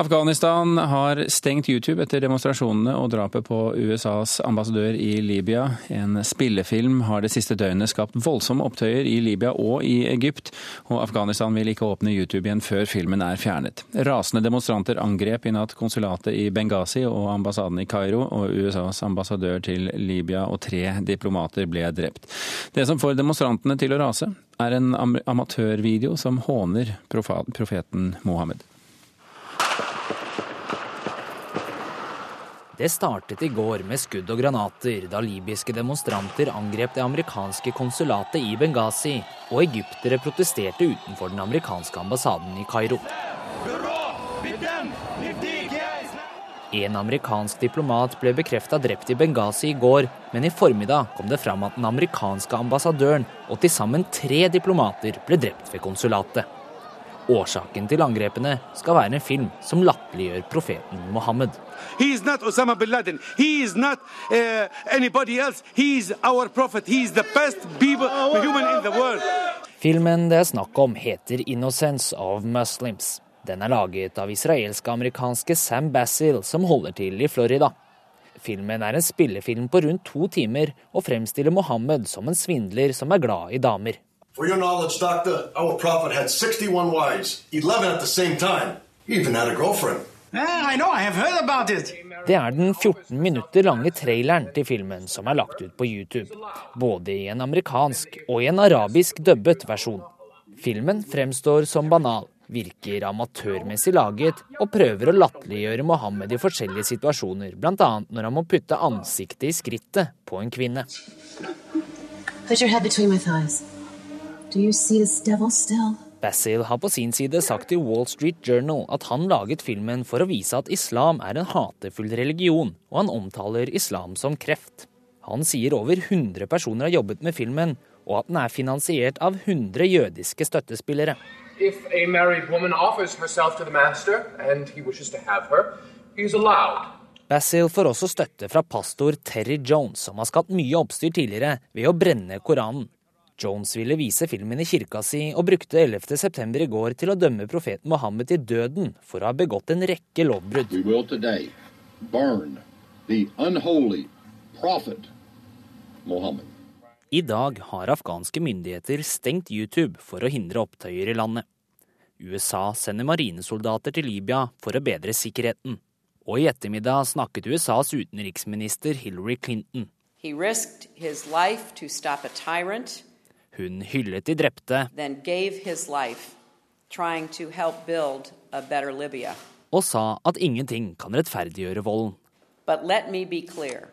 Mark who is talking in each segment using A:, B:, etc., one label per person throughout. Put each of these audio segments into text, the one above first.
A: Afghanistan har stengt YouTube etter demonstrasjonene og drapet på USAs ambassadør i Libya. En spillefilm har det siste døgnet skapt voldsomme opptøyer i Libya og i Egypt, og Afghanistan vil ikke åpne YouTube igjen før filmen er fjernet. Rasende demonstranter angrep i natt konsulatet i Benghazi og ambassaden i Kairo, og USAs ambassadør til Libya og tre diplomater ble drept. Det som får demonstrantene til å rase, er en amatørvideo som håner profeten Mohammed.
B: Det startet i går med skudd og granater da libyske demonstranter angrep det amerikanske konsulatet i Benghazi, og egyptere protesterte utenfor den amerikanske ambassaden i Kairo. En amerikansk diplomat ble bekrefta drept i Benghazi i går, men i formiddag kom det fram at den amerikanske ambassadøren og til sammen tre diplomater ble drept ved konsulatet. Årsaken til angrepene skal være en film som latterliggjør profeten Mohammed. Osama bin Laden. He is not anybody else. He is our prophet. He is the best people, human in the world. Filmen det er snakk om, heter 'Innocence of Muslims'. Den er laget av israelsk-amerikanske Sam Basil, som holder til i Florida. Filmen er en spillefilm på rundt to timer og fremstiller Mohammed som en svindler som er glad i damer. For your knowledge, doctor, our prophet had 61 wives, 11 at the same time. He even had a girlfriend. I know, I have heard about it. Det er den 14 minutter lange traileren til filmen som er lagt ut på YouTube. Både i en amerikansk og i en arabisk dubbet versjon. Filmen fremstår som banal, virker amatørmessig laget og prøver å latterliggjøre Mohammed i forskjellige situasjoner, bl.a. når han må putte ansiktet i skrittet på en kvinne. Put your head between my thighs. Basil har på sin side sagt til Wall Street Journal at han laget filmen for å vise at islam er en hatefull religion, og han omtaler islam som kreft. Han sier over 100 personer har jobbet med filmen, og at den er finansiert av 100 jødiske støttespillere. If a married woman offers herself to the master and he wishes to have her, he is allowed. Basil får også støtte fra pastor Terry Jones, som har skapt mye oppstyr tidligere ved å brenne Koranen. Jones ville vise filmen i kirka si, og brukte 11.9. i går til å dømme profeten Mohammed til døden for å ha begått en rekke lovbrudd. I dag har afghanske myndigheter stengt YouTube for å hindre opptøyer i landet. USA sender marinesoldater til Libya for å bedre sikkerheten. Og i ettermiddag snakket USAs utenriksminister Hillary Clinton. He risked his life to stop a tyrant hun hyllet de drepte og sa at ingenting kan rettferdiggjøre volden. But let me be clear.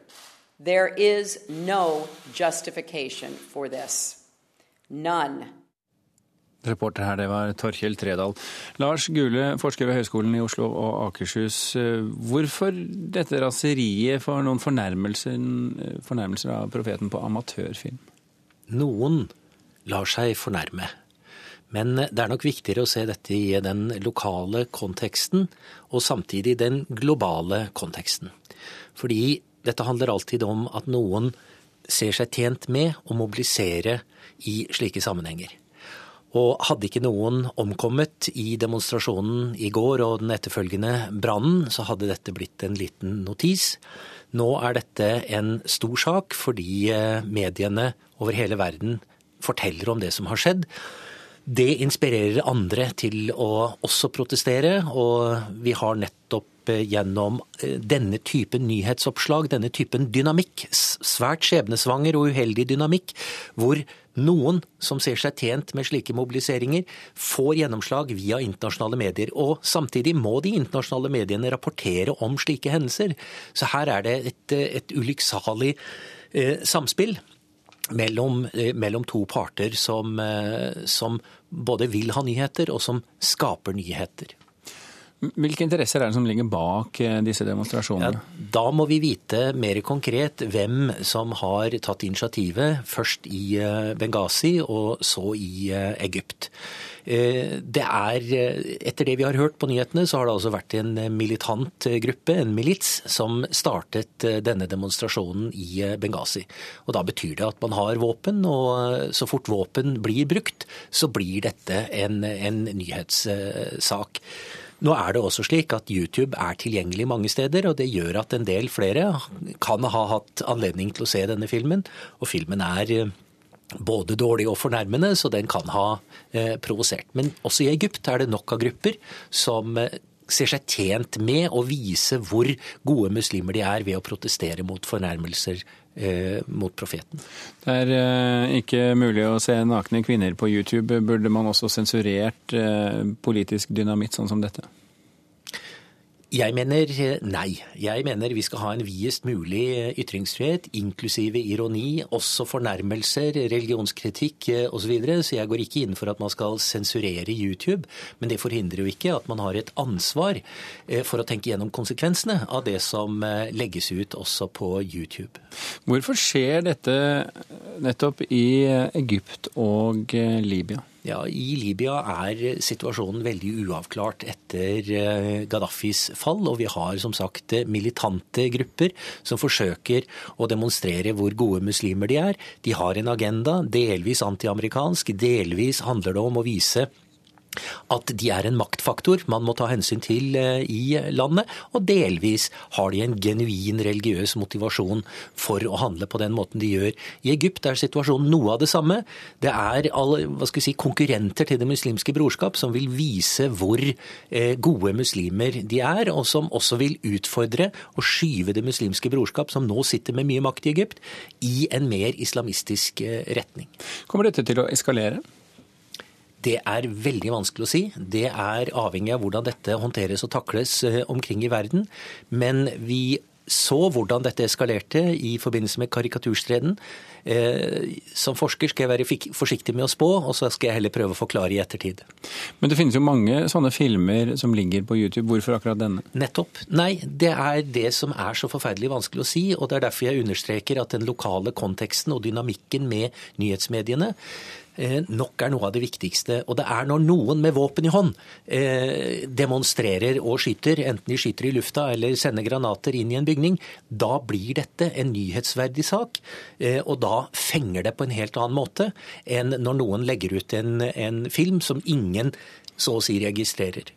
B: There is no justification for this. None.
A: Reporter her, det var Torkjell Tredal. Lars Gule, forsker ved Høgskolen i Oslo og Akershus. Hvorfor dette raseriet for noen fornærmelser, fornærmelser av profeten på amatørfilm?
C: Noen lar seg fornærme. Men det er nok viktigere å se dette i den lokale konteksten, og samtidig den globale konteksten. Fordi dette handler alltid om at noen ser seg tjent med å mobilisere i slike sammenhenger. Og hadde ikke noen omkommet i demonstrasjonen i går og den etterfølgende brannen, så hadde dette blitt en liten notis. Nå er dette en stor sak fordi eh, mediene over hele verden forteller om det som har skjedd. Det inspirerer andre til å også protestere, og vi har nettopp eh, gjennom eh, denne typen nyhetsoppslag, denne typen dynamikk, svært skjebnesvanger og uheldig dynamikk, hvor noen som ser seg tjent med slike mobiliseringer, får gjennomslag via internasjonale medier. Og samtidig må de internasjonale mediene rapportere om slike hendelser. Så her er det et, et ulykksalig eh, samspill mellom, eh, mellom to parter som, eh, som både vil ha nyheter, og som skaper nyheter.
A: Hvilke interesser er det som ligger bak eh, disse demonstrasjonene?
C: Ja, da må vi vite mer konkret hvem som har tatt initiativet, først i eh, Benghazi og så i eh, Egypt. Det er, Etter det vi har hørt på nyhetene, så har det altså vært en militant gruppe, en milits, som startet denne demonstrasjonen i Benghazi. Og Da betyr det at man har våpen, og så fort våpen blir brukt, så blir dette en, en nyhetssak. Nå er det også slik at YouTube er tilgjengelig mange steder, og det gjør at en del flere kan ha hatt anledning til å se denne filmen. Og filmen er eh, både dårlig og fornærmende, så den kan ha eh, provosert. Men også i Egypt er det nok av grupper som eh, ser seg tjent med å vise hvor gode muslimer de er ved å protestere mot fornærmelser eh, mot profeten.
A: Det er eh, ikke mulig å se nakne kvinner på YouTube. Burde man også sensurert eh, politisk dynamitt sånn som dette?
C: Jeg mener eh, nei. Jeg mener vi skal ha en videst mulig eh, ytringsfrihet, inklusive ironi, også fornærmelser, religionskritikk osv. Så, videre. så jeg går ikke inn for at man skal sensurere YouTube. Men det forhindrer jo ikke at man har et ansvar eh, for å tenke gjennom konsekvensene av det som legges ut også på YouTube.
A: Hvorfor skjer dette nettopp i Egypt og Libya?
C: Ja, I Libya er situasjonen veldig uavklart etter eh, Gaddafis fall. Og vi har som sagt militante grupper som forsøker å demonstrere hvor gode muslimer de er. De har en agenda, delvis antiamerikansk, delvis handler det om å vise at de er en maktfaktor man må ta hensyn til eh, i landet, og delvis har de en genuin religiøs motivasjon for å handle på den måten de gjør. I Egypt er situasjonen noe av det samme. Det er alle, si, konkurrenter til Det muslimske brorskap som vil vise hvor eh, gode muslimer de er, og som også vil utfordre og skyve Det muslimske brorskap, som nå sitter med mye makt i Egypt, i en mer islamistisk eh, retning.
A: Kommer dette til å eskalere?
C: Det er veldig vanskelig å si. Det er avhengig av hvordan dette håndteres og takles eh, omkring i verden. Men vi så hvordan dette eskalerte i forbindelse med karikaturstreden. Eh, som forsker skal jeg være forsiktig med å spå, og så skal jeg heller prøve å forklare i ettertid.
A: Men det finnes jo mange sånne filmer som ligger på YouTube. Hvorfor akkurat denne?
C: Nettopp. Nei, det er det som er så forferdelig vanskelig å si. Og det er derfor jeg understreker at den lokale konteksten og dynamikken med nyhetsmediene nok er noe av det viktigste. Og det er når noen med våpen i hånd eh, demonstrerer og skyter, enten de skyter i lufta eller sender granater inn i en bygning, da blir dette en nyhetsverdig sak. Eh, og da fenger det på en helt annen måte enn når noen legger ut en, en film som ingen så å si registrerer.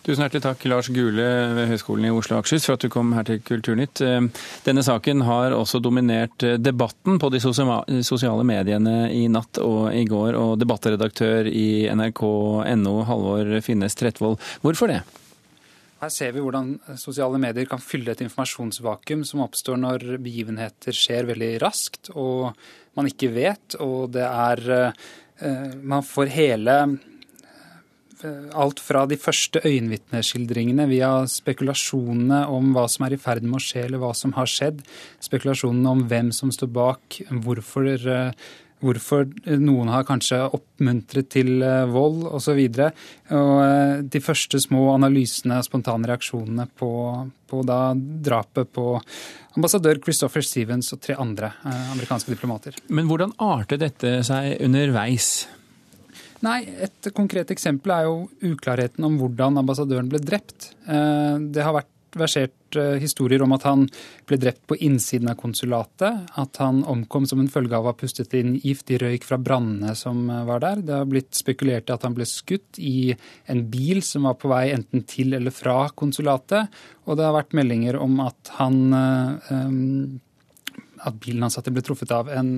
A: Tusen hjertelig takk, Lars Gule ved Høgskolen i Oslo og Akershus, for at du kom her til Kulturnytt. Eh, denne saken har også dominert eh, debatten på de sosiale mediene i natt og i går. Og debattredaktør i nrk.no, Halvor Finnes Tretvold, hvorfor det?
D: Her ser vi hvordan sosiale medier kan fylle et informasjonsvakuum som oppstår når begivenheter skjer veldig raskt og man ikke vet, og det er eh, Man får hele alt fra de første øyenvitneskildringene via spekulasjonene om hva som er i ferd med å skje, eller hva som har skjedd, spekulasjonene om hvem som står bak, hvorfor, eh, hvorfor noen har kanskje oppmuntret til eh, vold osv. Og de første små analysene, spontane reaksjonene på, på drapet på ambassadør Christopher Stevens og tre andre amerikanske diplomater.
A: Men hvordan arter dette seg underveis?
D: Nei, Et konkret eksempel er jo uklarheten om hvordan ambassadøren ble drept. Eh, det har vært versert eh, historier om at han ble drept på innsiden av konsulatet. At han omkom som en følge av å ha pustet inn giftig røyk fra brannene som eh, var der. Det har blitt spekulert i at han ble skutt i en bil som var på vei enten til eller fra konsulatet. Og det har vært meldinger om at han at bilen hans ble truffet av en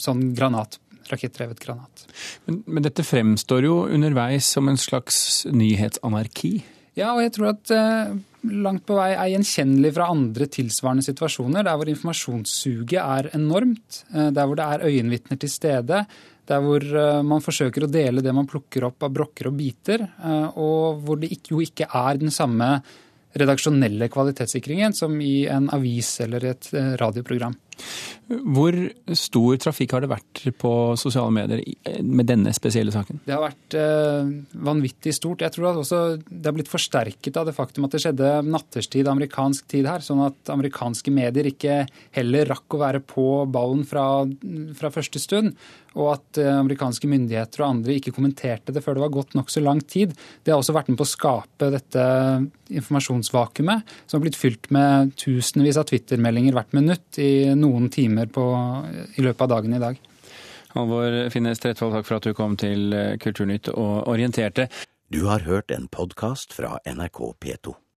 D: sånn granat rakettdrevet granat.
A: Men, men, dette fremstår jo underveis som en slags nyhetsanarki?
D: Ja, og jeg tror at eh, langt på vei er gjenkjennelig fra andre tilsvarende situasjoner, der hvor informasjonssuget er enormt, eh, der hvor det er øyenvitner til stede, der hvor eh, man forsøker å dele det man plukker opp av brokker og biter, eh, og hvor det ikke, jo ikke er den samme redaksjonelle kvalitetssikringen som i en avis eller et eh, radioprogram.
A: Hvor stor trafikk har det vært på sosiale medier med denne spesielle saken?
D: Det har vært eh, vanvittig stort. Jeg tror at også det har blitt forsterket av det faktum at det skjedde natterstid amerikansk tid her, sånn at amerikanske medier ikke heller rakk å være på ballen fra, fra første stund. Og at eh, amerikanske myndigheter og andre ikke kommenterte det før det var gått nokså lang tid. Det har også vært med på å skape dette informasjonsvakuumet, som har blitt fylt med tusenvis av Twitter-meldinger hvert minutt i noen timer på, i løpet av dagen i dag.
A: Halvor Finnes Tretvold, takk for at du kom til Kulturnytt og orienterte.
E: Du har hørt en podkast fra NRK P2.